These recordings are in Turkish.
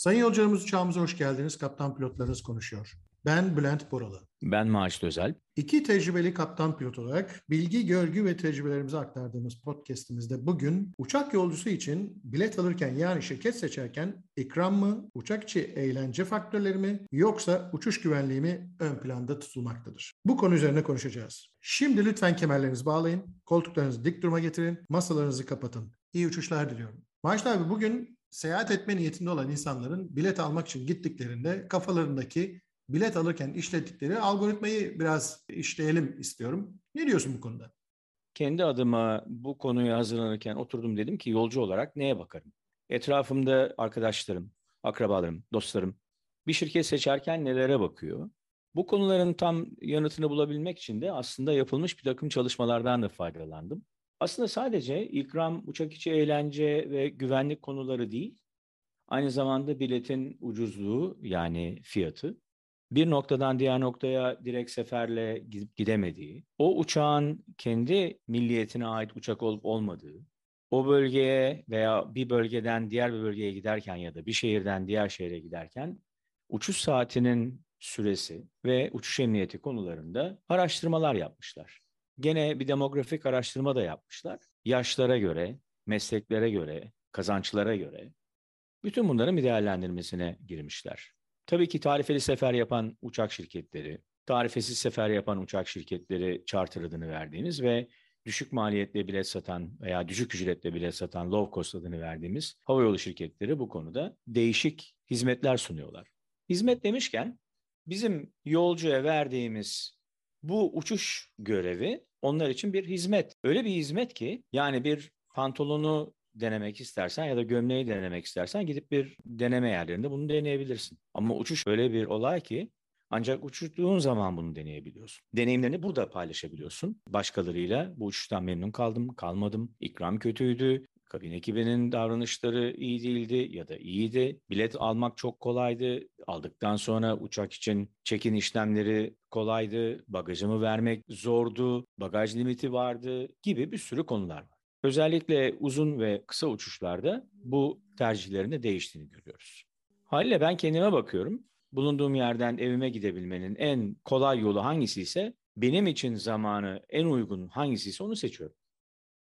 Sayın yolcularımız uçağımıza hoş geldiniz. Kaptan pilotlarınız konuşuyor. Ben Bülent Boralı. Ben Maaş Özel. İki tecrübeli kaptan pilot olarak bilgi, görgü ve tecrübelerimizi aktardığımız podcastimizde bugün uçak yolcusu için bilet alırken yani şirket seçerken ikram mı, uçak içi eğlence faktörleri mi yoksa uçuş güvenliği mi ön planda tutulmaktadır? Bu konu üzerine konuşacağız. Şimdi lütfen kemerlerinizi bağlayın, koltuklarınızı dik duruma getirin, masalarınızı kapatın. İyi uçuşlar diliyorum. Maaş abi bugün seyahat etme niyetinde olan insanların bilet almak için gittiklerinde kafalarındaki bilet alırken işlettikleri algoritmayı biraz işleyelim istiyorum. Ne diyorsun bu konuda? Kendi adıma bu konuya hazırlanırken oturdum dedim ki yolcu olarak neye bakarım? Etrafımda arkadaşlarım, akrabalarım, dostlarım bir şirket seçerken nelere bakıyor? Bu konuların tam yanıtını bulabilmek için de aslında yapılmış bir takım çalışmalardan da faydalandım. Aslında sadece ikram, uçak içi eğlence ve güvenlik konuları değil, aynı zamanda biletin ucuzluğu yani fiyatı, bir noktadan diğer noktaya direkt seferle gidip gidemediği, o uçağın kendi milliyetine ait uçak olup olmadığı, o bölgeye veya bir bölgeden diğer bir bölgeye giderken ya da bir şehirden diğer şehre giderken uçuş saatinin süresi ve uçuş emniyeti konularında araştırmalar yapmışlar. Gene bir demografik araştırma da yapmışlar. Yaşlara göre, mesleklere göre, kazançlara göre bütün bunların bir değerlendirmesine girmişler. Tabii ki tarifeli sefer yapan uçak şirketleri, tarifesiz sefer yapan uçak şirketleri charter adını verdiğimiz ve düşük maliyetle bilet satan veya düşük ücretle bilet satan low cost adını verdiğimiz havayolu şirketleri bu konuda değişik hizmetler sunuyorlar. Hizmet demişken bizim yolcuya verdiğimiz bu uçuş görevi onlar için bir hizmet. Öyle bir hizmet ki yani bir pantolonu denemek istersen ya da gömleği denemek istersen gidip bir deneme yerlerinde bunu deneyebilirsin. Ama uçuş öyle bir olay ki ancak uçtuğun zaman bunu deneyebiliyorsun. Deneyimlerini burada paylaşabiliyorsun. Başkalarıyla bu uçuştan memnun kaldım, kalmadım, ikram kötüydü, kabin ekibinin davranışları iyi değildi ya da iyiydi. Bilet almak çok kolaydı. Aldıktan sonra uçak için check-in işlemleri kolaydı. Bagajımı vermek zordu. Bagaj limiti vardı gibi bir sürü konular var. Özellikle uzun ve kısa uçuşlarda bu tercihlerin de değiştiğini görüyoruz. Haliyle ben kendime bakıyorum. Bulunduğum yerden evime gidebilmenin en kolay yolu hangisi ise benim için zamanı en uygun hangisi ise onu seçiyorum.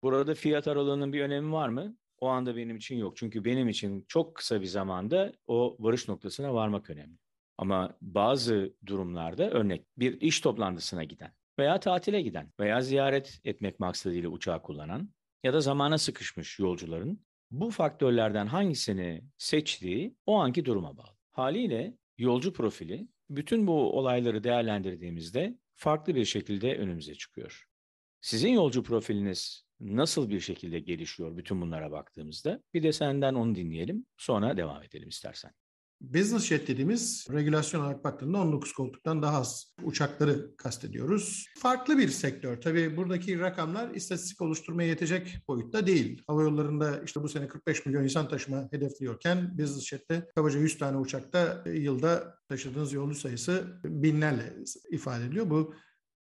Burada fiyat aralığının bir önemi var mı? O anda benim için yok. Çünkü benim için çok kısa bir zamanda o varış noktasına varmak önemli. Ama bazı durumlarda örnek bir iş toplantısına giden veya tatile giden veya ziyaret etmek maksadıyla uçağı kullanan ya da zamana sıkışmış yolcuların bu faktörlerden hangisini seçtiği o anki duruma bağlı. Haliyle yolcu profili bütün bu olayları değerlendirdiğimizde farklı bir şekilde önümüze çıkıyor. Sizin yolcu profiliniz nasıl bir şekilde gelişiyor bütün bunlara baktığımızda? Bir de senden onu dinleyelim, sonra devam edelim istersen. Business jet dediğimiz regülasyon olarak baktığında 19 koltuktan daha az uçakları kastediyoruz. Farklı bir sektör. Tabii buradaki rakamlar istatistik oluşturmaya yetecek boyutta değil. Hava yollarında işte bu sene 45 milyon insan taşıma hedefliyorken business jet'te kabaca 100 tane uçakta yılda taşıdığınız yolcu sayısı binlerle ifade ediliyor. Bu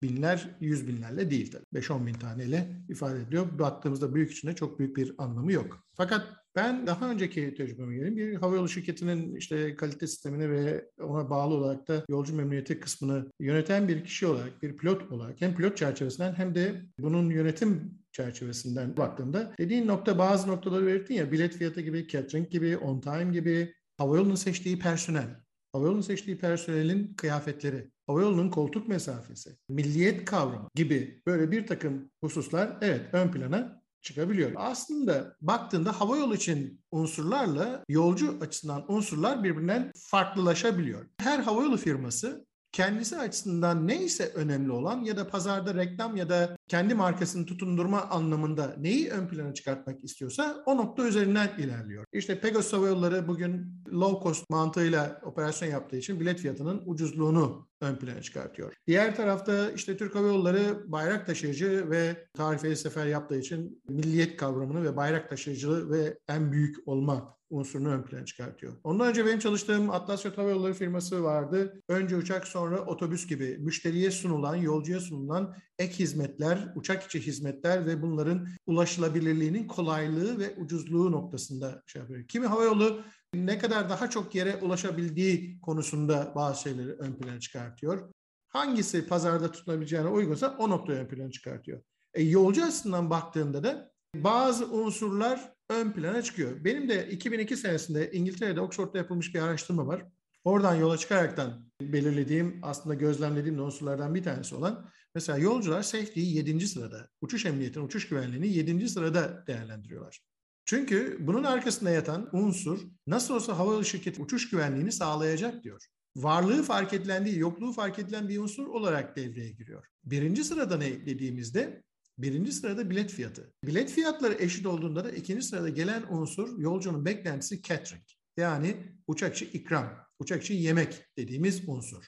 binler, yüz binlerle değil tabii. 5-10 bin taneyle ifade ediliyor. Baktığımızda büyük içinde çok büyük bir anlamı yok. Fakat ben daha önceki tecrübeme geleyim. Bir havayolu şirketinin işte kalite sistemini ve ona bağlı olarak da yolcu memnuniyeti kısmını yöneten bir kişi olarak, bir pilot olarak hem pilot çerçevesinden hem de bunun yönetim çerçevesinden baktığımda dediğin nokta bazı noktaları belirttin ya bilet fiyatı gibi, catering gibi, on time gibi havayolunun seçtiği personel, havayolunun seçtiği personelin kıyafetleri, havayolunun koltuk mesafesi, milliyet kavramı gibi böyle bir takım hususlar evet ön plana çıkabiliyor. Aslında baktığında havayolu için unsurlarla yolcu açısından unsurlar birbirinden farklılaşabiliyor. Her havayolu firması kendisi açısından neyse önemli olan ya da pazarda reklam ya da kendi markasını tutundurma anlamında neyi ön plana çıkartmak istiyorsa o nokta üzerinden ilerliyor. İşte Pegasus Hava Yolları bugün low cost mantığıyla operasyon yaptığı için bilet fiyatının ucuzluğunu ön plana çıkartıyor. Diğer tarafta işte Türk Hava Yolları bayrak taşıyıcı ve tarifeli sefer yaptığı için milliyet kavramını ve bayrak taşıyıcılığı ve en büyük olma unsurunu ön plana çıkartıyor. Ondan önce benim çalıştığım Atlas Hava Yolları firması vardı. Önce uçak sonra otobüs gibi müşteriye sunulan, yolcuya sunulan ek hizmetler, uçak içi hizmetler ve bunların ulaşılabilirliğinin kolaylığı ve ucuzluğu noktasında şey yapıyor. Kimi havayolu ne kadar daha çok yere ulaşabildiği konusunda bazı şeyleri ön plana çıkartıyor. Hangisi pazarda tutunabileceğine uygunsa o noktayı ön plana çıkartıyor. E, yolcu açısından baktığında da bazı unsurlar ön plana çıkıyor. Benim de 2002 senesinde İngiltere'de Oxford'da yapılmış bir araştırma var. Oradan yola çıkaraktan belirlediğim, aslında gözlemlediğim unsurlardan bir tanesi olan mesela yolcular safety'yi 7. sırada, uçuş emniyetini, uçuş güvenliğini 7. sırada değerlendiriyorlar. Çünkü bunun arkasında yatan unsur nasıl olsa havayolu şirketi uçuş güvenliğini sağlayacak diyor. Varlığı fark edilen değil, yokluğu fark edilen bir unsur olarak devreye giriyor. Birinci sırada ne dediğimizde Birinci sırada bilet fiyatı. Bilet fiyatları eşit olduğunda da ikinci sırada gelen unsur yolcunun beklentisi catering. Yani uçakçı ikram, uçakçı yemek dediğimiz unsur.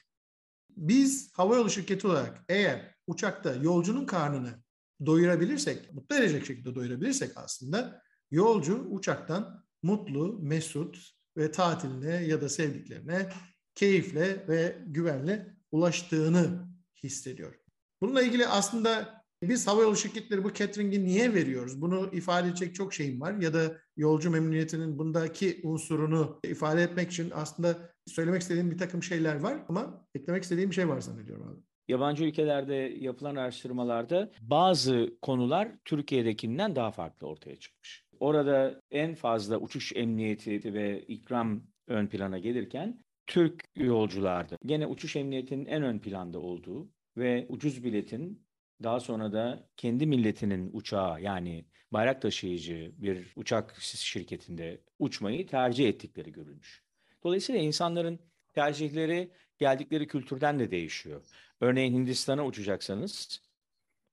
Biz havayolu şirketi olarak eğer uçakta yolcunun karnını doyurabilirsek, mutlu edecek şekilde doyurabilirsek aslında yolcu uçaktan mutlu, mesut ve tatiline ya da sevdiklerine keyifle ve güvenle ulaştığını hissediyor. Bununla ilgili aslında biz havayolu şirketleri bu catering'i niye veriyoruz? Bunu ifade edecek çok şeyim var ya da yolcu memnuniyetinin bundaki unsurunu ifade etmek için aslında söylemek istediğim bir takım şeyler var ama eklemek istediğim bir şey var zannediyorum abi. Yabancı ülkelerde yapılan araştırmalarda bazı konular Türkiye'dekinden daha farklı ortaya çıkmış. Orada en fazla uçuş emniyeti ve ikram ön plana gelirken Türk yolcularda gene uçuş emniyetinin en ön planda olduğu ve ucuz biletin daha sonra da kendi milletinin uçağı yani bayrak taşıyıcı bir uçak şirketinde uçmayı tercih ettikleri görülmüş. Dolayısıyla insanların tercihleri geldikleri kültürden de değişiyor. Örneğin Hindistan'a uçacaksanız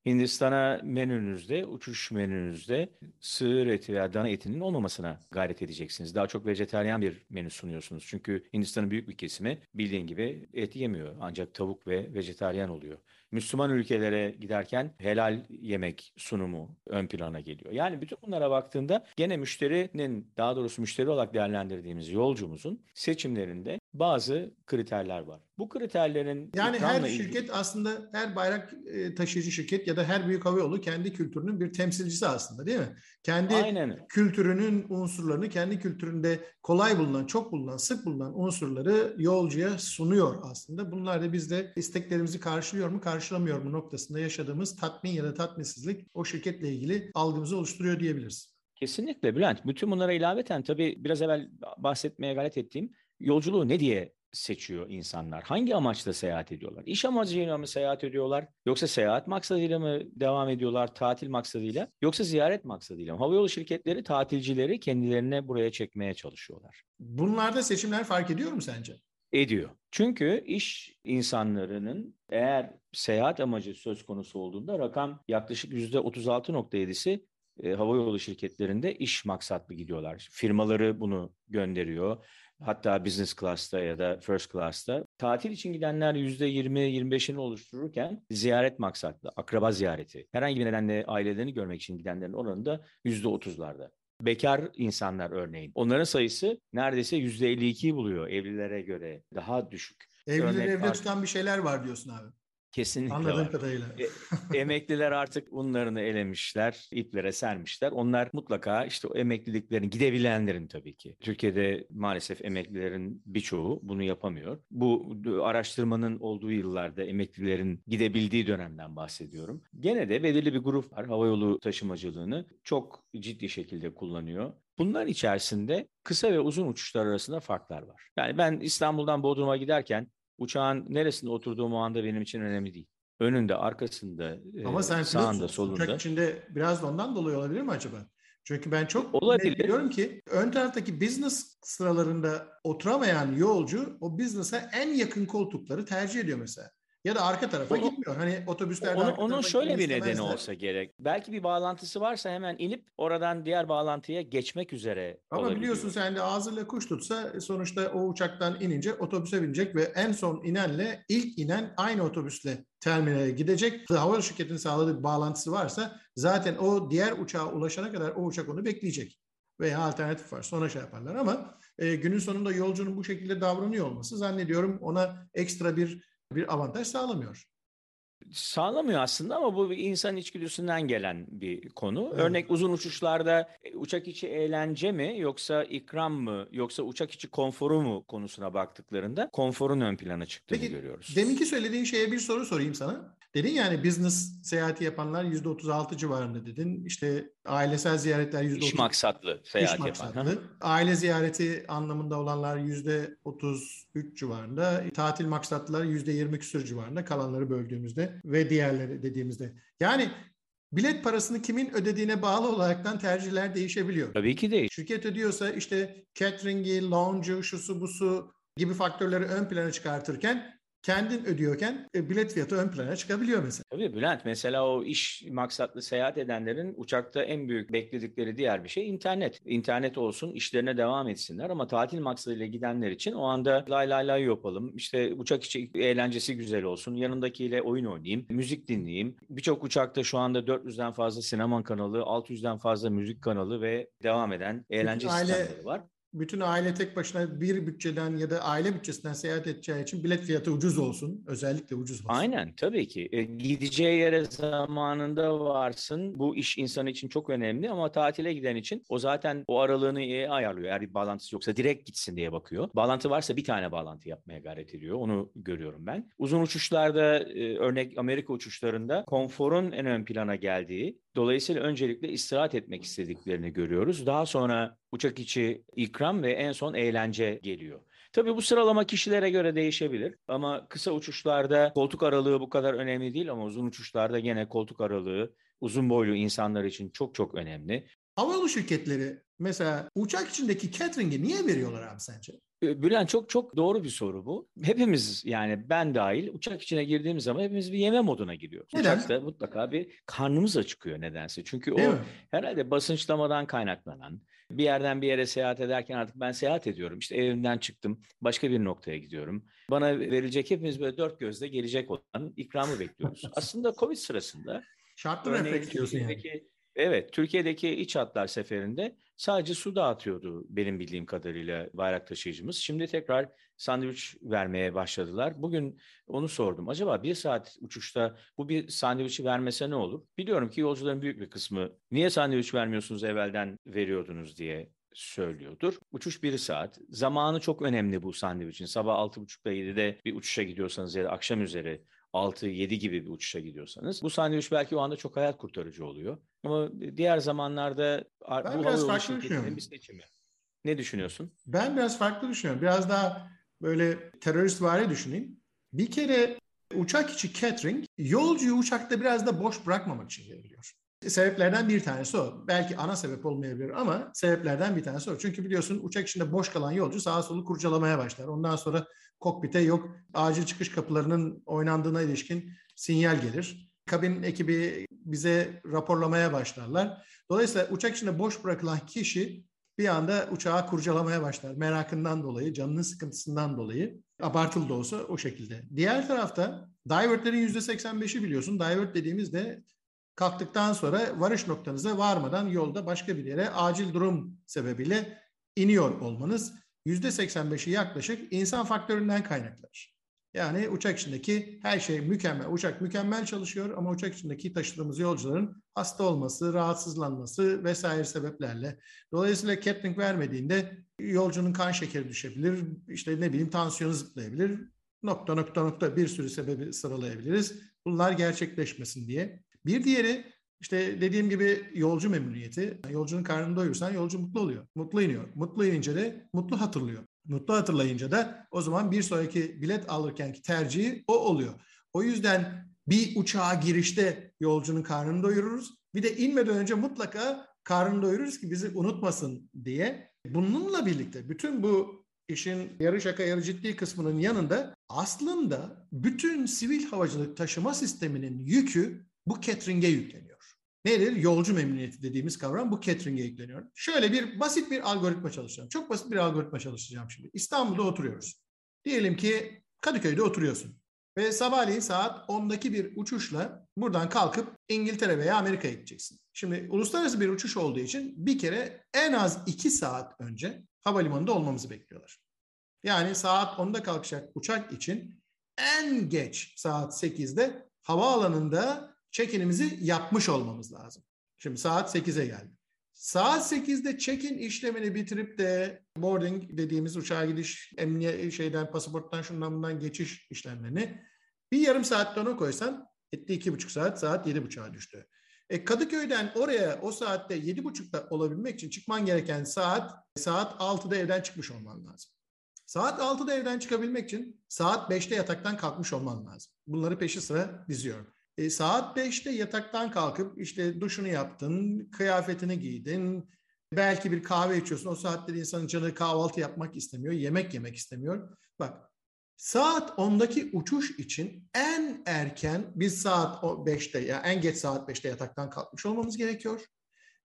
Hindistan'a menünüzde, uçuş menünüzde sığır eti veya dana etinin olmamasına gayret edeceksiniz. Daha çok vejeteryan bir menü sunuyorsunuz. Çünkü Hindistan'ın büyük bir kesimi bildiğin gibi et yemiyor. Ancak tavuk ve vejeteryan oluyor. Müslüman ülkelere giderken helal yemek sunumu ön plana geliyor. Yani bütün bunlara baktığında gene müşterinin daha doğrusu müşteri olarak değerlendirdiğimiz yolcumuzun seçimlerinde bazı kriterler var. Bu kriterlerin yani her şirket ilgili... aslında her bayrak e, taşıyıcı şirket ya da her büyük havayolu kendi kültürünün bir temsilcisi aslında değil mi? Kendi Aynen. kültürünün unsurlarını kendi kültüründe kolay bulunan, çok bulunan, sık bulunan unsurları yolcuya sunuyor aslında. Bunlar da biz de isteklerimizi karşılıyor mu, karşılamıyor mu noktasında yaşadığımız tatmin ya da tatminsizlik o şirketle ilgili algımızı oluşturuyor diyebiliriz. Kesinlikle Bülent. Bütün bunlara ilaveten tabii biraz evvel bahsetmeye gayret ettiğim yolculuğu ne diye seçiyor insanlar? Hangi amaçla seyahat ediyorlar? İş amacıyla mı seyahat ediyorlar? Yoksa seyahat maksadıyla mı devam ediyorlar? Tatil maksadıyla? Yoksa ziyaret maksadıyla mı? Havayolu şirketleri tatilcileri kendilerine buraya çekmeye çalışıyorlar. Bunlarda seçimler fark ediyor mu sence? Ediyor. Çünkü iş insanlarının eğer seyahat amacı söz konusu olduğunda rakam yaklaşık %36.7'si e, havayolu şirketlerinde iş maksatlı gidiyorlar. Firmaları bunu gönderiyor. Hatta business class'ta ya da first class'ta tatil için gidenler %20-25'ini oluştururken ziyaret maksatlı, akraba ziyareti, herhangi bir nedenle ailelerini görmek için gidenlerin oranı da %30'larda. Bekar insanlar örneğin. Onların sayısı neredeyse %52'yi buluyor evlilere göre. Daha düşük. Evlileri evde tutan bir şeyler var diyorsun abi. Kesinlikle Anladığım var. kadarıyla. E, emekliler artık bunlarını elemişler, iplere sermişler. Onlar mutlaka işte o emekliliklerin gidebilenlerin tabii ki. Türkiye'de maalesef emeklilerin birçoğu bunu yapamıyor. Bu araştırmanın olduğu yıllarda emeklilerin gidebildiği dönemden bahsediyorum. Gene de belirli bir grup var havayolu taşımacılığını çok ciddi şekilde kullanıyor. Bunların içerisinde kısa ve uzun uçuşlar arasında farklar var. Yani ben İstanbul'dan Bodrum'a giderken Uçağın neresinde oturduğum o anda benim için önemli değil. Önünde, arkasında, Ama sen sağında, solunda. Uçak içinde biraz da ondan dolayı olabilir mi acaba? Çünkü ben çok olabilir. biliyorum ki ön taraftaki business sıralarında oturamayan yolcu o business'a en yakın koltukları tercih ediyor mesela. Ya da arka tarafa onu, gitmiyor. Hani otobüslerde onu, Onun şöyle bir nedeni olsa gerek. Belki bir bağlantısı varsa hemen inip oradan diğer bağlantıya geçmek üzere Ama olabiliyor. biliyorsun sen de ağzıyla kuş tutsa sonuçta o uçaktan inince otobüse binecek ve en son inenle ilk inen aynı otobüsle terminale gidecek. Hava şirketinin sağladığı bir bağlantısı varsa zaten o diğer uçağa ulaşana kadar o uçak onu bekleyecek. Veya alternatif var sonra şey yaparlar ama e, günün sonunda yolcunun bu şekilde davranıyor olması zannediyorum ona ekstra bir bir avantaj sağlamıyor. Sağlamıyor aslında ama bu bir insan içgüdüsünden gelen bir konu. Evet. Örnek uzun uçuşlarda e, uçak içi eğlence mi yoksa ikram mı yoksa uçak içi konforu mu konusuna baktıklarında konforun ön plana çıktığını Peki, görüyoruz. Deminki söylediğin şeye bir soru sorayım sana. Dedin yani business seyahati yapanlar %36 civarında dedin. İşte ailesel ziyaretler %30. İş maksatlı seyahat iş maksatlı. yapan. Aile ziyareti anlamında olanlar %33 civarında. Tatil maksatlılar %20 küsur civarında kalanları böldüğümüzde ve diğerleri dediğimizde. Yani bilet parasını kimin ödediğine bağlı olaraktan tercihler değişebiliyor. Tabii ki değil. Şirket ödüyorsa işte catering'i, lounge'u, şusu busu gibi faktörleri ön plana çıkartırken kendin ödüyorken e, bilet fiyatı ön plana çıkabiliyor mesela. Tabii Bülent mesela o iş maksatlı seyahat edenlerin uçakta en büyük bekledikleri diğer bir şey internet. İnternet olsun işlerine devam etsinler ama tatil maksadıyla gidenler için o anda lay lay lay yapalım. İşte uçak içi eğlencesi güzel olsun. Yanındakiyle oyun oynayayım, müzik dinleyeyim. Birçok uçakta şu anda 400'den fazla sinema kanalı, 600'den fazla müzik kanalı ve devam eden eğlence sistemleri var bütün aile tek başına bir bütçeden ya da aile bütçesinden seyahat edeceği için bilet fiyatı ucuz olsun. Özellikle ucuz olsun. Aynen tabii ki. E, gideceği yere zamanında varsın. Bu iş insan için çok önemli ama tatile giden için o zaten o aralığını iyi ayarlıyor. Eğer bir bağlantısı yoksa direkt gitsin diye bakıyor. Bağlantı varsa bir tane bağlantı yapmaya gayret ediyor. Onu görüyorum ben. Uzun uçuşlarda e, örnek Amerika uçuşlarında konforun en ön plana geldiği Dolayısıyla öncelikle istirahat etmek istediklerini görüyoruz. Daha sonra uçak içi ikram ve en son eğlence geliyor. Tabii bu sıralama kişilere göre değişebilir ama kısa uçuşlarda koltuk aralığı bu kadar önemli değil ama uzun uçuşlarda gene koltuk aralığı uzun boylu insanlar için çok çok önemli. Havayolu şirketleri mesela uçak içindeki catering'i niye veriyorlar abi sence? Bülent çok çok doğru bir soru bu. Hepimiz yani ben dahil uçak içine girdiğimiz zaman hepimiz bir yeme moduna giriyoruz. Neden? Uçakta mutlaka bir karnımız acıkıyor nedense. Çünkü Değil o mi? herhalde basınçlamadan kaynaklanan bir yerden bir yere seyahat ederken artık ben seyahat ediyorum. İşte evimden çıktım başka bir noktaya gidiyorum. Bana verilecek hepimiz böyle dört gözle gelecek olan ikramı bekliyoruz. Aslında Covid sırasında Şartlı refleks diyorsun yani. Evet, Türkiye'deki iç hatlar seferinde sadece su dağıtıyordu benim bildiğim kadarıyla bayrak taşıyıcımız. Şimdi tekrar sandviç vermeye başladılar. Bugün onu sordum. Acaba bir saat uçuşta bu bir sandviçi vermese ne olur? Biliyorum ki yolcuların büyük bir kısmı niye sandviç vermiyorsunuz evvelden veriyordunuz diye söylüyordur. Uçuş bir saat. Zamanı çok önemli bu sandviçin. Sabah 6.30'da 7'de bir uçuşa gidiyorsanız ya da akşam üzeri 6-7 gibi bir uçuşa gidiyorsanız bu sandviç belki o anda çok hayat kurtarıcı oluyor. Ama diğer zamanlarda ben bu biraz farklı düşünüyorum. bir seçimi. Ne düşünüyorsun? Ben biraz farklı düşünüyorum. Biraz daha böyle terörist vari düşüneyim. Bir kere uçak içi catering yolcuyu uçakta biraz da boş bırakmamak için veriliyor. Sebeplerden bir tanesi o. Belki ana sebep olmayabilir ama sebeplerden bir tanesi o. Çünkü biliyorsun uçak içinde boş kalan yolcu sağa solu kurcalamaya başlar. Ondan sonra kokpite yok acil çıkış kapılarının oynandığına ilişkin sinyal gelir. Kabin ekibi bize raporlamaya başlarlar. Dolayısıyla uçak içinde boş bırakılan kişi bir anda uçağı kurcalamaya başlar. Merakından dolayı, canının sıkıntısından dolayı. Abartılı da olsa o şekilde. Diğer tarafta divertlerin %85'i biliyorsun. Divert dediğimizde kalktıktan sonra varış noktanıza varmadan yolda başka bir yere acil durum sebebiyle iniyor olmanız %85'i yaklaşık insan faktöründen kaynaklanır. Yani uçak içindeki her şey mükemmel. Uçak mükemmel çalışıyor ama uçak içindeki taşıdığımız yolcuların hasta olması, rahatsızlanması vesaire sebeplerle. Dolayısıyla catering vermediğinde yolcunun kan şekeri düşebilir, işte ne bileyim tansiyonu zıplayabilir. Nokta nokta nokta bir sürü sebebi sıralayabiliriz. Bunlar gerçekleşmesin diye. Bir diğeri işte dediğim gibi yolcu memnuniyeti. Yolcunun karnını doyursan yolcu mutlu oluyor. Mutlu iniyor. Mutlu inince de mutlu hatırlıyor. Mutlu hatırlayınca da o zaman bir sonraki bilet alırkenki tercihi o oluyor. O yüzden bir uçağa girişte yolcunun karnını doyururuz. Bir de inmeden önce mutlaka karnını doyururuz ki bizi unutmasın diye. Bununla birlikte bütün bu işin yarı şaka yarı ciddi kısmının yanında aslında bütün sivil havacılık taşıma sisteminin yükü bu catering'e yükleniyor. Nedir? Yolcu memnuniyeti dediğimiz kavram bu catering'e yükleniyor. Şöyle bir basit bir algoritma çalışacağım. Çok basit bir algoritma çalışacağım şimdi. İstanbul'da oturuyoruz. Diyelim ki Kadıköy'de oturuyorsun. Ve sabahleyin saat 10'daki bir uçuşla buradan kalkıp İngiltere veya Amerika'ya gideceksin. Şimdi uluslararası bir uçuş olduğu için bir kere en az 2 saat önce havalimanında olmamızı bekliyorlar. Yani saat 10'da kalkacak uçak için en geç saat 8'de havaalanında check-in'imizi yapmış olmamız lazım. Şimdi saat 8'e geldi. Saat 8'de check-in işlemini bitirip de boarding dediğimiz uçağa gidiş, emniyet şeyden, pasaporttan şundan bundan geçiş işlemlerini bir yarım saatte ona koysan etti iki buçuk saat, saat yedi buçuğa düştü. E Kadıköy'den oraya o saatte yedi buçukta olabilmek için çıkman gereken saat saat 6'da evden çıkmış olman lazım. Saat 6'da evden çıkabilmek için saat 5'te yataktan kalkmış olman lazım. Bunları peşi sıra diziyorum. E, saat 5'te yataktan kalkıp işte duşunu yaptın, kıyafetini giydin, belki bir kahve içiyorsun. O saatte insanın canı kahvaltı yapmak istemiyor, yemek yemek istemiyor. Bak saat 10'daki uçuş için en erken biz saat 5'te ya yani en geç saat 5'te yataktan kalkmış olmamız gerekiyor.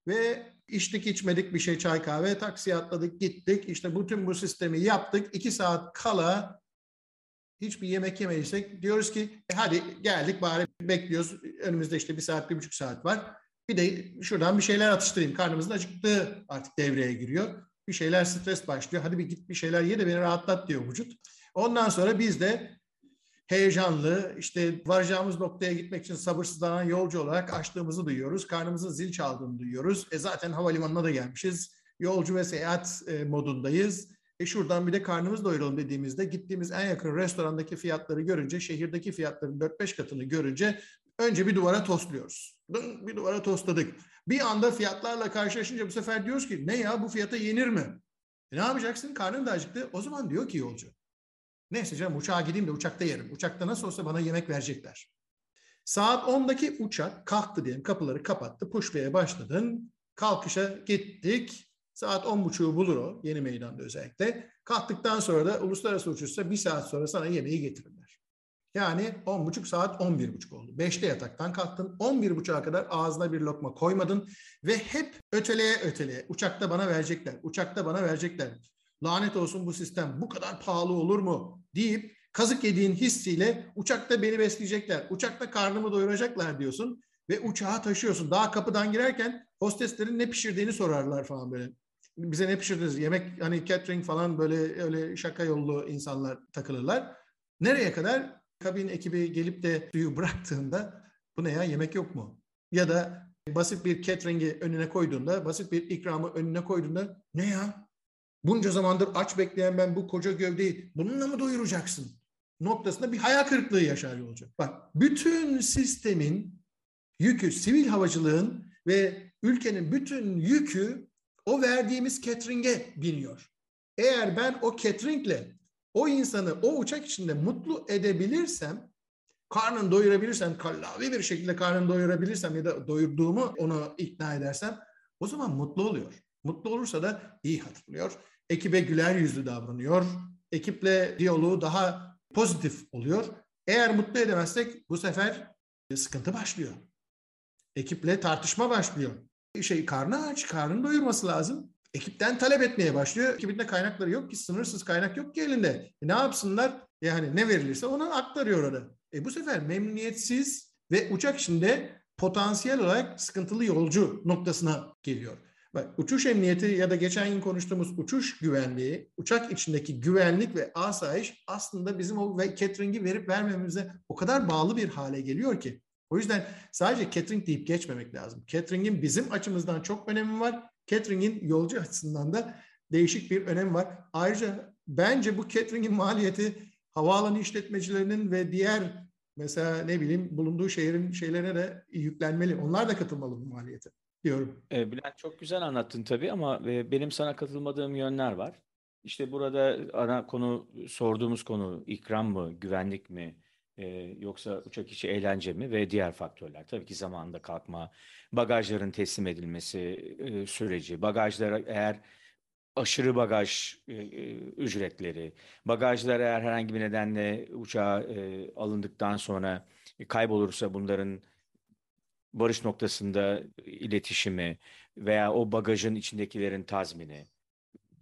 Ve içtik içmedik bir şey çay kahve taksiye atladık gittik işte bütün bu sistemi yaptık. iki saat kala hiçbir yemek yemediysek diyoruz ki e hadi geldik bari bekliyoruz. Önümüzde işte bir saat, bir buçuk saat var. Bir de şuradan bir şeyler atıştırayım. Karnımızın acıktığı artık devreye giriyor. Bir şeyler stres başlıyor. Hadi bir git bir şeyler ye de beni rahatlat diyor vücut. Ondan sonra biz de heyecanlı, işte varacağımız noktaya gitmek için sabırsızlanan yolcu olarak açtığımızı duyuyoruz. Karnımızın zil çaldığını duyuyoruz. E zaten havalimanına da gelmişiz. Yolcu ve seyahat e, modundayız. E şuradan bir de karnımız doyuralım dediğimizde gittiğimiz en yakın restorandaki fiyatları görünce, şehirdeki fiyatların 4-5 katını görünce önce bir duvara tostluyoruz. Bir duvara tostladık. Bir anda fiyatlarla karşılaşınca bu sefer diyoruz ki ne ya bu fiyata yenir mi? E ne yapacaksın? Karnın da acıktı. O zaman diyor ki yolcu. Neyse canım uçağa gideyim de uçakta yerim. Uçakta nasıl olsa bana yemek verecekler. Saat 10'daki uçak kalktı diyelim kapıları kapattı. Pushbay'e başladın. Kalkışa gittik. Saat 10.30'u bulur o yeni meydanda özellikle. Kalktıktan sonra da uluslararası uçuşsa bir saat sonra sana yemeği getirirler. Yani 10.30 saat 11.30 oldu. 5'te yataktan kalktın. 11.30'a kadar ağzına bir lokma koymadın. Ve hep öteleye öteleye. Uçakta bana verecekler. Uçakta bana verecekler. Lanet olsun bu sistem. Bu kadar pahalı olur mu? Deyip kazık yediğin hissiyle uçakta beni besleyecekler. Uçakta karnımı doyuracaklar diyorsun. Ve uçağa taşıyorsun. Daha kapıdan girerken hosteslerin ne pişirdiğini sorarlar falan böyle bize ne pişirdiniz? Yemek hani catering falan böyle öyle şaka yollu insanlar takılırlar. Nereye kadar? Kabin ekibi gelip de suyu bıraktığında bu ne ya yemek yok mu? Ya da basit bir catering'i önüne koyduğunda, basit bir ikramı önüne koyduğunda ne ya? Bunca zamandır aç bekleyen ben bu koca gövdeyi bununla mı doyuracaksın? Noktasında bir hayal kırıklığı yaşar olacak. Bak bütün sistemin yükü, sivil havacılığın ve ülkenin bütün yükü o verdiğimiz catering'e biniyor. Eğer ben o cateringle o insanı o uçak içinde mutlu edebilirsem, karnını doyurabilirsem, kallavi bir şekilde karnını doyurabilirsem ya da doyurduğumu onu ikna edersem o zaman mutlu oluyor. Mutlu olursa da iyi hatırlıyor. Ekibe güler yüzlü davranıyor. Ekiple diyaloğu daha pozitif oluyor. Eğer mutlu edemezsek bu sefer sıkıntı başlıyor. Ekiple tartışma başlıyor şey karnı aç, karnını doyurması lazım. Ekipten talep etmeye başlıyor. Ekibinde kaynakları yok ki, sınırsız kaynak yok ki elinde. E ne yapsınlar? Yani ne verilirse ona aktarıyor orada. E bu sefer memnuniyetsiz ve uçak içinde potansiyel olarak sıkıntılı yolcu noktasına geliyor. Bak uçuş emniyeti ya da geçen gün konuştuğumuz uçuş güvenliği, uçak içindeki güvenlik ve asayiş aslında bizim o catering'i verip vermemize o kadar bağlı bir hale geliyor ki. O yüzden sadece catering deyip geçmemek lazım. Catering'in bizim açımızdan çok önemi var. Catering'in yolcu açısından da değişik bir önemi var. Ayrıca bence bu catering'in maliyeti havaalanı işletmecilerinin ve diğer mesela ne bileyim bulunduğu şehrin şeylerine de yüklenmeli. Onlar da katılmalı bu maliyete diyorum. E, Bülent çok güzel anlattın tabii ama e, benim sana katılmadığım yönler var. İşte burada ana konu sorduğumuz konu ikram mı, güvenlik mi? Ee, yoksa uçak içi eğlence mi ve diğer faktörler. Tabii ki zamanında kalkma, bagajların teslim edilmesi e, süreci, bagajlara eğer aşırı bagaj e, e, ücretleri, bagajlar eğer herhangi bir nedenle uçağa e, alındıktan sonra kaybolursa bunların barış noktasında iletişimi veya o bagajın içindekilerin tazmini.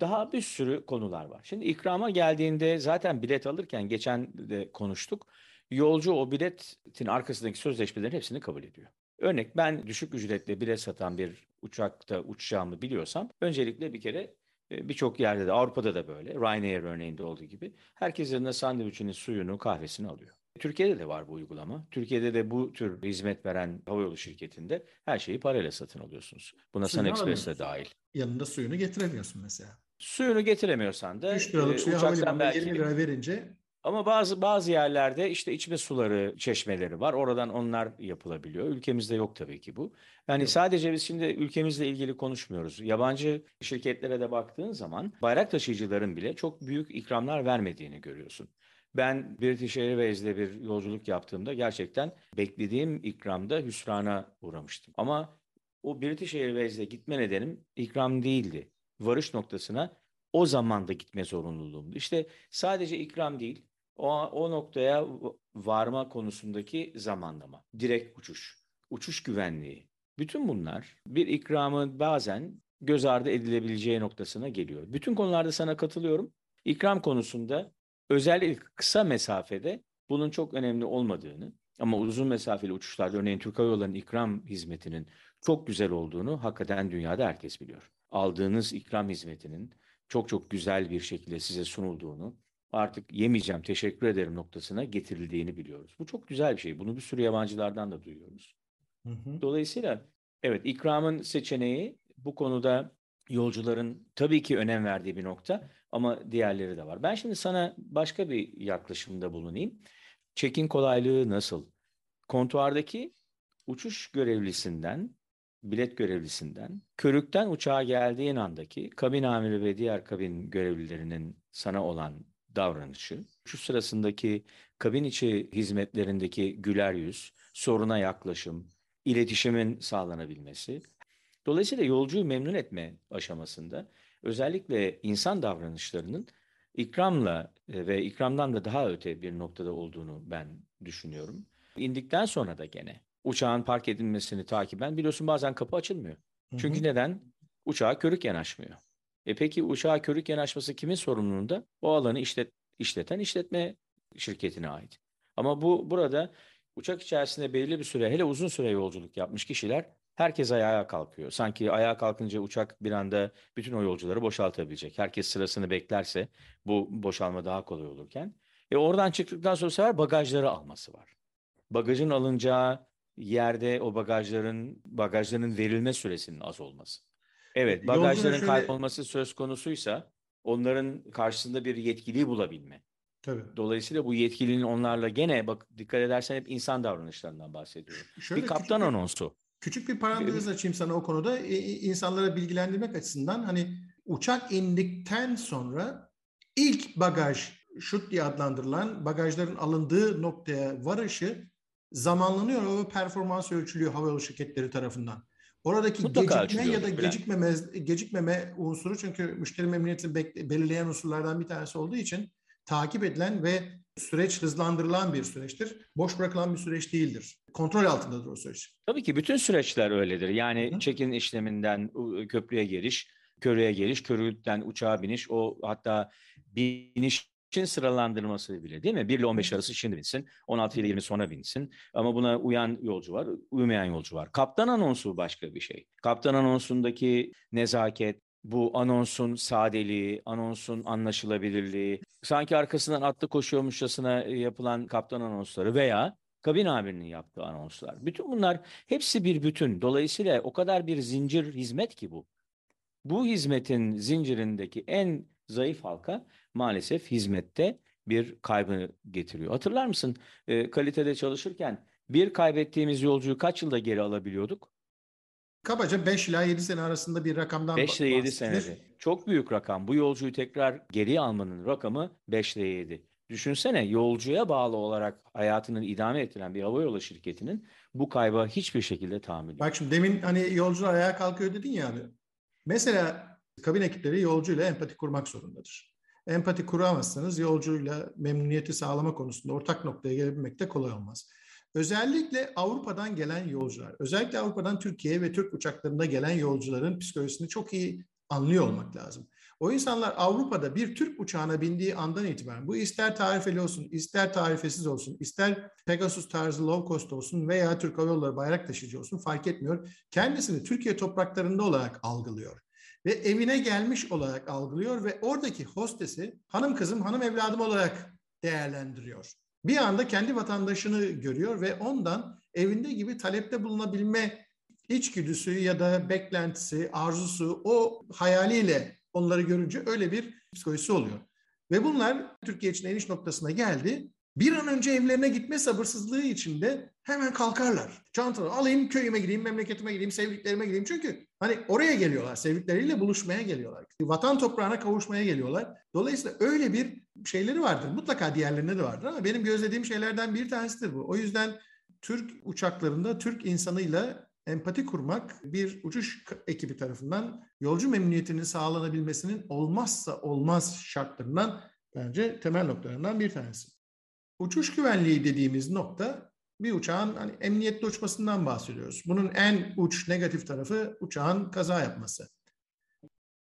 Daha bir sürü konular var. Şimdi ikrama geldiğinde zaten bilet alırken geçen de konuştuk Yolcu o biletin arkasındaki sözleşmelerin hepsini kabul ediyor. Örnek ben düşük ücretle bilet satan bir uçakta uçacağımı biliyorsam öncelikle bir kere e, birçok yerde de Avrupa'da da böyle Ryanair örneğinde olduğu gibi herkes yanına sandviçini, suyunu, kahvesini alıyor. Türkiye'de de var bu uygulama. Türkiye'de de bu tür hizmet veren havayolu şirketinde her şeyi parayla satın alıyorsunuz. Buna Sun Express de dahil. Yanında suyunu getiremiyorsun mesela. Suyunu getiremiyorsan da 3 liralık e, suyu havalimanına belki... 20 lira verince ama bazı bazı yerlerde işte içme suları çeşmeleri var. Oradan onlar yapılabiliyor. Ülkemizde yok tabii ki bu. Yani yok. sadece biz şimdi ülkemizle ilgili konuşmuyoruz. Yabancı şirketlere de baktığın zaman bayrak taşıyıcıların bile çok büyük ikramlar vermediğini görüyorsun. Ben British Airways'de bir yolculuk yaptığımda gerçekten beklediğim ikramda hüsrana uğramıştım. Ama o British Airways'de gitme nedenim ikram değildi. Varış noktasına o zaman da gitme zorunluluğumdu. İşte sadece ikram değil, o, o noktaya varma konusundaki zamanlama, direkt uçuş, uçuş güvenliği. Bütün bunlar bir ikramı bazen göz ardı edilebileceği noktasına geliyor. Bütün konularda sana katılıyorum. İkram konusunda özellikle kısa mesafede bunun çok önemli olmadığını ama uzun mesafeli uçuşlarda örneğin Türk Hava Yolları'nın ikram hizmetinin çok güzel olduğunu hakikaten dünyada herkes biliyor. Aldığınız ikram hizmetinin çok çok güzel bir şekilde size sunulduğunu, artık yemeyeceğim teşekkür ederim noktasına getirildiğini biliyoruz. Bu çok güzel bir şey. Bunu bir sürü yabancılardan da duyuyoruz. Hı hı. Dolayısıyla evet ikramın seçeneği bu konuda yolcuların tabii ki önem verdiği bir nokta ama diğerleri de var. Ben şimdi sana başka bir yaklaşımda bulunayım. Check-in kolaylığı nasıl? Kontuardaki uçuş görevlisinden, bilet görevlisinden, körükten uçağa geldiğin andaki kabin amiri ve diğer kabin görevlilerinin sana olan davranışı, uçuş sırasındaki kabin içi hizmetlerindeki güler yüz, soruna yaklaşım, iletişimin sağlanabilmesi. Dolayısıyla yolcuyu memnun etme aşamasında özellikle insan davranışlarının ikramla e, ve ikramdan da daha öte bir noktada olduğunu ben düşünüyorum. İndikten sonra da gene uçağın park edilmesini takiben biliyorsun bazen kapı açılmıyor. Çünkü hı hı. neden? Uçağa körük yanaşmıyor. E peki uçağa körük yanaşması kimin sorumluluğunda? O alanı işlet, işleten işletme şirketine ait. Ama bu burada uçak içerisinde belirli bir süre hele uzun süre yolculuk yapmış kişiler herkes ayağa kalkıyor. Sanki ayağa kalkınca uçak bir anda bütün o yolcuları boşaltabilecek. Herkes sırasını beklerse bu boşalma daha kolay olurken. E oradan çıktıktan sonra sefer bagajları alması var. Bagajın alınacağı yerde o bagajların bagajların verilme süresinin az olması. Evet, bagajların şöyle... kaybolması söz konusuysa onların karşısında bir yetkiliyi bulabilme. Tabii. Dolayısıyla bu yetkilinin onlarla gene bak dikkat edersen hep insan davranışlarından bahsediyorum. Şöyle bir kaptan küçük anonsu. küçük bir parantez açayım sana o konuda. insanlara bilgilendirmek açısından hani uçak indikten sonra ilk bagaj şut diye adlandırılan bagajların alındığı noktaya varışı zamanlanıyor ve performans ölçülüyor havayolu şirketleri tarafından. Oradaki Mutlaka gecikme ya da gecikmeme, gecikmeme unsuru çünkü müşteri memnuniyetini belirleyen unsurlardan bir tanesi olduğu için takip edilen ve süreç hızlandırılan bir süreçtir. Boş bırakılan bir süreç değildir. Kontrol altındadır o süreç. Tabii ki bütün süreçler öyledir. Yani çekin işleminden köprüye giriş, körüye geliş, körüden uçağa biniş, o hatta biniş için sıralandırması bile değil mi? 1 ile 15 arası şimdi binsin, 16 ile 20 sonra binsin. Ama buna uyan yolcu var, uymayan yolcu var. Kaptan anonsu başka bir şey. Kaptan anonsundaki nezaket, bu anonsun sadeliği, anonsun anlaşılabilirliği, sanki arkasından atlı koşuyormuşçasına yapılan kaptan anonsları veya kabin amirinin yaptığı anonslar. Bütün bunlar hepsi bir bütün. Dolayısıyla o kadar bir zincir hizmet ki bu. Bu hizmetin zincirindeki en zayıf halka maalesef hizmette bir kaybı getiriyor. Hatırlar mısın e, kalitede çalışırken bir kaybettiğimiz yolcuyu kaç yılda geri alabiliyorduk? Kabaca 5 ila 7 sene arasında bir rakamdan 5 ile 7 senede. Çok büyük rakam. Bu yolcuyu tekrar geri almanın rakamı 5 ile 7. Düşünsene yolcuya bağlı olarak hayatını idame ettiren bir havayolu şirketinin bu kayba hiçbir şekilde tahammülü Bak şimdi demin hani yolcular ayağa kalkıyor dedin ya abi. Mesela kabin ekipleri yolcuyla empati kurmak zorundadır. Empati kuramazsanız yolcuyla memnuniyeti sağlama konusunda ortak noktaya gelebilmek de kolay olmaz. Özellikle Avrupa'dan gelen yolcular, özellikle Avrupa'dan Türkiye'ye ve Türk uçaklarında gelen yolcuların psikolojisini çok iyi anlıyor olmak lazım. O insanlar Avrupa'da bir Türk uçağına bindiği andan itibaren bu ister tarifeli olsun, ister tarifesiz olsun, ister Pegasus tarzı low cost olsun veya Türk Hava Yolları bayrak taşıyıcı olsun fark etmiyor. Kendisini Türkiye topraklarında olarak algılıyor ve evine gelmiş olarak algılıyor ve oradaki hostesi hanım kızım, hanım evladım olarak değerlendiriyor. bir anda kendi vatandaşını görüyor ve ondan evinde gibi talepte bulunabilme içgüdüsü ya da beklentisi, arzusu, o hayaliyle onları görünce öyle bir psikolojisi oluyor. Ve bunlar Türkiye için eniş noktasına geldi. Bir an önce evlerine gitme sabırsızlığı içinde hemen kalkarlar. Çantaları alayım köyüme gideyim, memleketime gideyim, sevdiklerime gideyim. Çünkü hani oraya geliyorlar, sevdikleriyle buluşmaya geliyorlar. Vatan toprağına kavuşmaya geliyorlar. Dolayısıyla öyle bir şeyleri vardır. Mutlaka diğerlerinde de vardır ama benim gözlediğim şeylerden bir tanesidir bu. O yüzden Türk uçaklarında Türk insanıyla empati kurmak bir uçuş ekibi tarafından yolcu memnuniyetinin sağlanabilmesinin olmazsa olmaz şartlarından bence temel noktalarından bir tanesi. Uçuş güvenliği dediğimiz nokta bir uçağın hani emniyetli uçmasından bahsediyoruz. Bunun en uç negatif tarafı uçağın kaza yapması.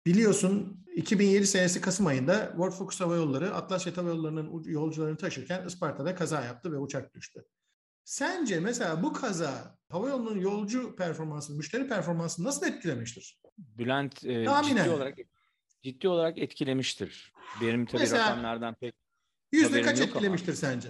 Biliyorsun 2007 senesi Kasım ayında World Focus Hava Yolları Atlas Jet Hava Yolları'nın yolcularını taşırken Isparta'da kaza yaptı ve uçak düştü. Sence mesela bu kaza havayolunun yolcu performansını, müşteri performansını nasıl etkilemiştir? Bülent e, ciddi olarak ciddi olarak etkilemiştir. Benim tabii mesela, rakamlardan pek Yüzde kaç etkilemiştir sence?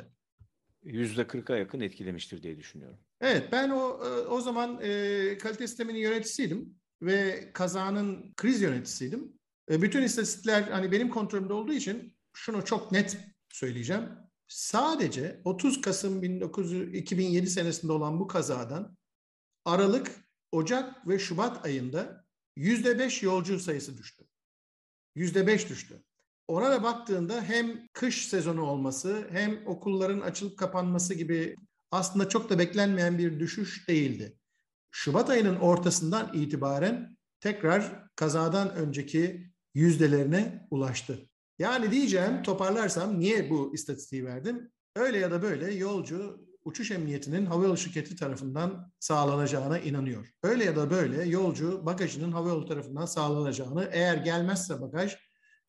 Yüzde kırka yakın etkilemiştir diye düşünüyorum. Evet ben o e, o zaman e, kalite sisteminin yöneticisiydim ve kazanın kriz yöneticisiydim. E, bütün istatistikler hani benim kontrolümde olduğu için şunu çok net söyleyeceğim. Sadece 30 Kasım 1900, 2007 senesinde olan bu kazadan Aralık, Ocak ve Şubat ayında yüzde beş yolcu sayısı düştü. Yüzde beş düştü. Ona da baktığında hem kış sezonu olması hem okulların açılıp kapanması gibi aslında çok da beklenmeyen bir düşüş değildi. Şubat ayının ortasından itibaren tekrar kazadan önceki yüzdelerine ulaştı. Yani diyeceğim toparlarsam niye bu istatistiği verdim? Öyle ya da böyle yolcu uçuş emniyetinin havayolu şirketi tarafından sağlanacağına inanıyor. Öyle ya da böyle yolcu bagajının havayolu tarafından sağlanacağını eğer gelmezse bagaj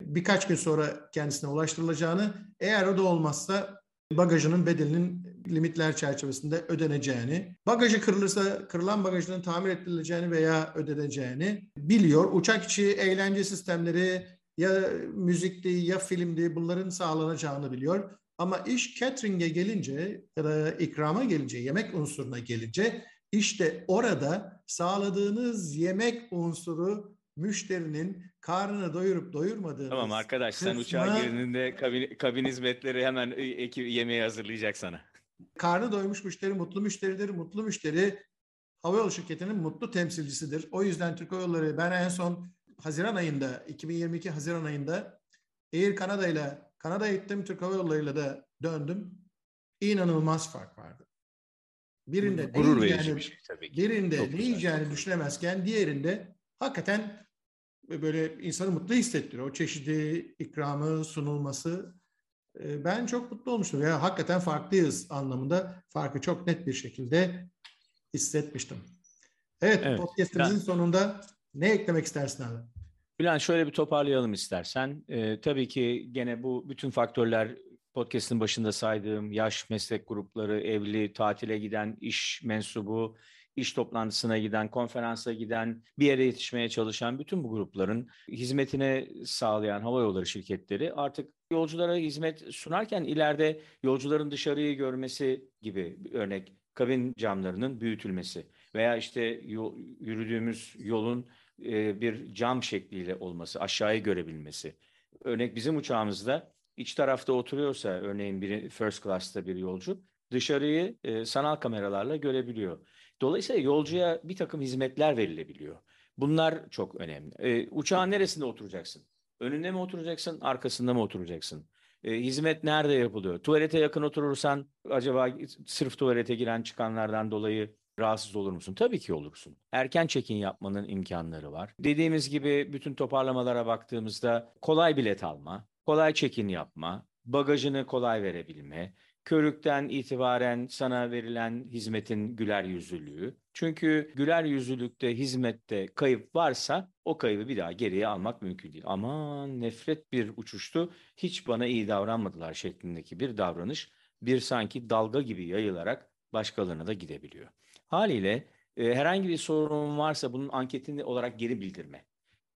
birkaç gün sonra kendisine ulaştırılacağını, eğer o da olmazsa bagajının bedelinin limitler çerçevesinde ödeneceğini, bagajı kırılırsa kırılan bagajının tamir ettirileceğini veya ödeneceğini biliyor. Uçak içi eğlence sistemleri ya müzikti ya filmdi bunların sağlanacağını biliyor. Ama iş catering'e gelince ya da ikrama gelince, yemek unsuruna gelince işte orada sağladığınız yemek unsuru müşterinin karnını doyurup doyurmadığı. Tamam arkadaş kısmı, sen uçağa girdiğinde kabin, kabin hizmetleri hemen ekip yemeği hazırlayacak sana. Karnı doymuş müşteri mutlu müşteridir. Mutlu müşteri havayolu şirketinin mutlu temsilcisidir. O yüzden Türk Hava Yolları ben en son Haziran ayında 2022 Haziran ayında Air Canada ile Kanada'ya gittim. Türk Hava Yolları ile de döndüm. İnanılmaz fark vardı. Birinde Gurur ne yiyeceğini, şey, tabii ki. birinde Çok ne yiyeceğini düşünemezken diğerinde hakikaten böyle insanı mutlu hissettiriyor. O çeşidi, ikramı, sunulması. E, ben çok mutlu olmuştum. Ya hakikaten farklıyız anlamında farkı çok net bir şekilde hissetmiştim. Evet, evet. podcastimizin ben... sonunda ne eklemek istersin abi? Bülent şöyle bir toparlayalım istersen. Ee, tabii ki gene bu bütün faktörler podcast'ın başında saydığım yaş, meslek grupları, evli, tatile giden, iş mensubu, iş toplantısına giden, konferansa giden, bir yere yetişmeye çalışan bütün bu grupların hizmetine sağlayan hava yolları şirketleri artık yolculara hizmet sunarken ileride yolcuların dışarıyı görmesi gibi örnek kabin camlarının büyütülmesi veya işte yürüdüğümüz yolun e, bir cam şekliyle olması, aşağıyı görebilmesi. Örnek bizim uçağımızda iç tarafta oturuyorsa örneğin bir first class'ta bir yolcu dışarıyı e, sanal kameralarla görebiliyor. Dolayısıyla yolcuya bir takım hizmetler verilebiliyor. Bunlar çok önemli. E, uçağın neresinde oturacaksın? Önünde mi oturacaksın, arkasında mı oturacaksın? E, hizmet nerede yapılıyor? Tuvalete yakın oturursan acaba sırf tuvalete giren çıkanlardan dolayı rahatsız olur musun? Tabii ki olursun. Erken çekin yapmanın imkanları var. Dediğimiz gibi bütün toparlamalara baktığımızda kolay bilet alma, kolay çekin yapma, bagajını kolay verebilme, körükten itibaren sana verilen hizmetin güler yüzlülüğü. Çünkü güler yüzlülükte, hizmette kayıp varsa o kaybı bir daha geriye almak mümkün değil. Aman nefret bir uçuştu, hiç bana iyi davranmadılar şeklindeki bir davranış bir sanki dalga gibi yayılarak başkalarına da gidebiliyor. Haliyle e, herhangi bir sorun varsa bunun anketini olarak geri bildirme.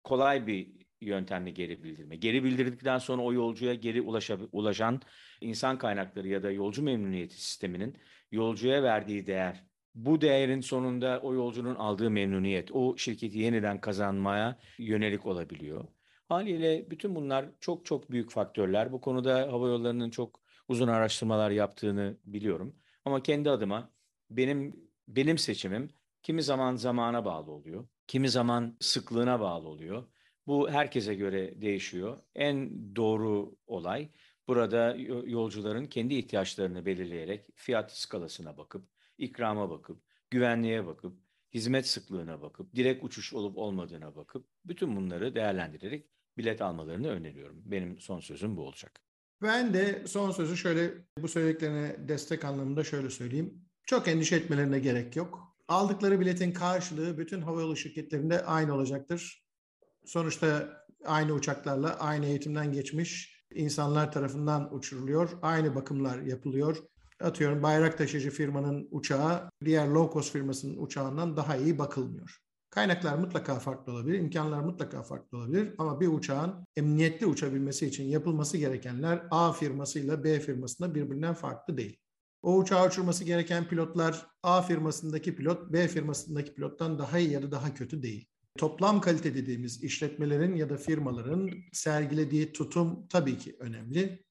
Kolay bir yöntemle geri bildirme. Geri bildirdikten sonra o yolcuya geri ulaşa, ulaşan insan kaynakları ya da yolcu memnuniyeti sisteminin yolcuya verdiği değer, bu değerin sonunda o yolcunun aldığı memnuniyet, o şirketi yeniden kazanmaya yönelik olabiliyor. Haliyle bütün bunlar çok çok büyük faktörler. Bu konuda hava yollarının çok uzun araştırmalar yaptığını biliyorum. Ama kendi adıma benim benim seçimim kimi zaman zamana bağlı oluyor, kimi zaman sıklığına bağlı oluyor. Bu herkese göre değişiyor. En doğru olay burada yolcuların kendi ihtiyaçlarını belirleyerek fiyat skalasına bakıp, ikrama bakıp, güvenliğe bakıp, hizmet sıklığına bakıp, direkt uçuş olup olmadığına bakıp bütün bunları değerlendirerek bilet almalarını öneriyorum. Benim son sözüm bu olacak. Ben de son sözü şöyle bu söylediklerine destek anlamında şöyle söyleyeyim. Çok endişe etmelerine gerek yok. Aldıkları biletin karşılığı bütün havayolu şirketlerinde aynı olacaktır. Sonuçta aynı uçaklarla aynı eğitimden geçmiş insanlar tarafından uçuruluyor. Aynı bakımlar yapılıyor. Atıyorum bayrak taşıyıcı firmanın uçağı diğer low cost firmasının uçağından daha iyi bakılmıyor. Kaynaklar mutlaka farklı olabilir, imkanlar mutlaka farklı olabilir ama bir uçağın emniyetli uçabilmesi için yapılması gerekenler A firmasıyla B firmasında birbirinden farklı değil. O uçağı uçurması gereken pilotlar A firmasındaki pilot B firmasındaki pilottan daha iyi ya da daha kötü değil. Toplam kalite dediğimiz işletmelerin ya da firmaların sergilediği tutum tabii ki önemli.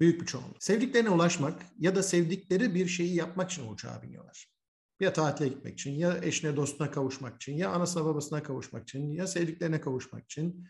Büyük bir çoğunluk. Sevdiklerine ulaşmak ya da sevdikleri bir şeyi yapmak için uçağa biniyorlar. Ya tatile gitmek için, ya eşine dostuna kavuşmak için, ya anasına babasına kavuşmak için, ya sevdiklerine kavuşmak için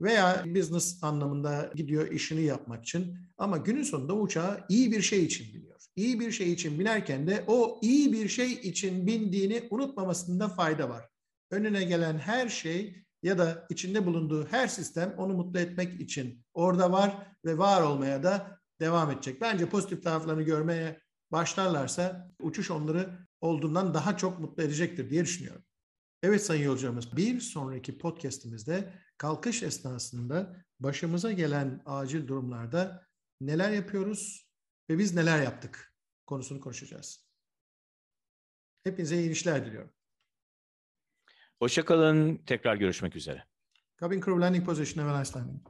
veya business anlamında gidiyor işini yapmak için ama günün sonunda uçağa iyi bir şey için biniyor. İyi bir şey için binerken de o iyi bir şey için bindiğini unutmamasında fayda var. Önüne gelen her şey ya da içinde bulunduğu her sistem onu mutlu etmek için orada var ve var olmaya da devam edecek. Bence pozitif taraflarını görmeye başlarlarsa uçuş onları olduğundan daha çok mutlu edecektir diye düşünüyorum. Evet sayın yolcularımız bir sonraki podcastimizde kalkış esnasında başımıza gelen acil durumlarda neler yapıyoruz ve biz neler yaptık konusunu konuşacağız. Hepinize iyi işler diliyorum. Hoşçakalın. Tekrar görüşmek üzere. Cabin crew landing position. Have a nice landing.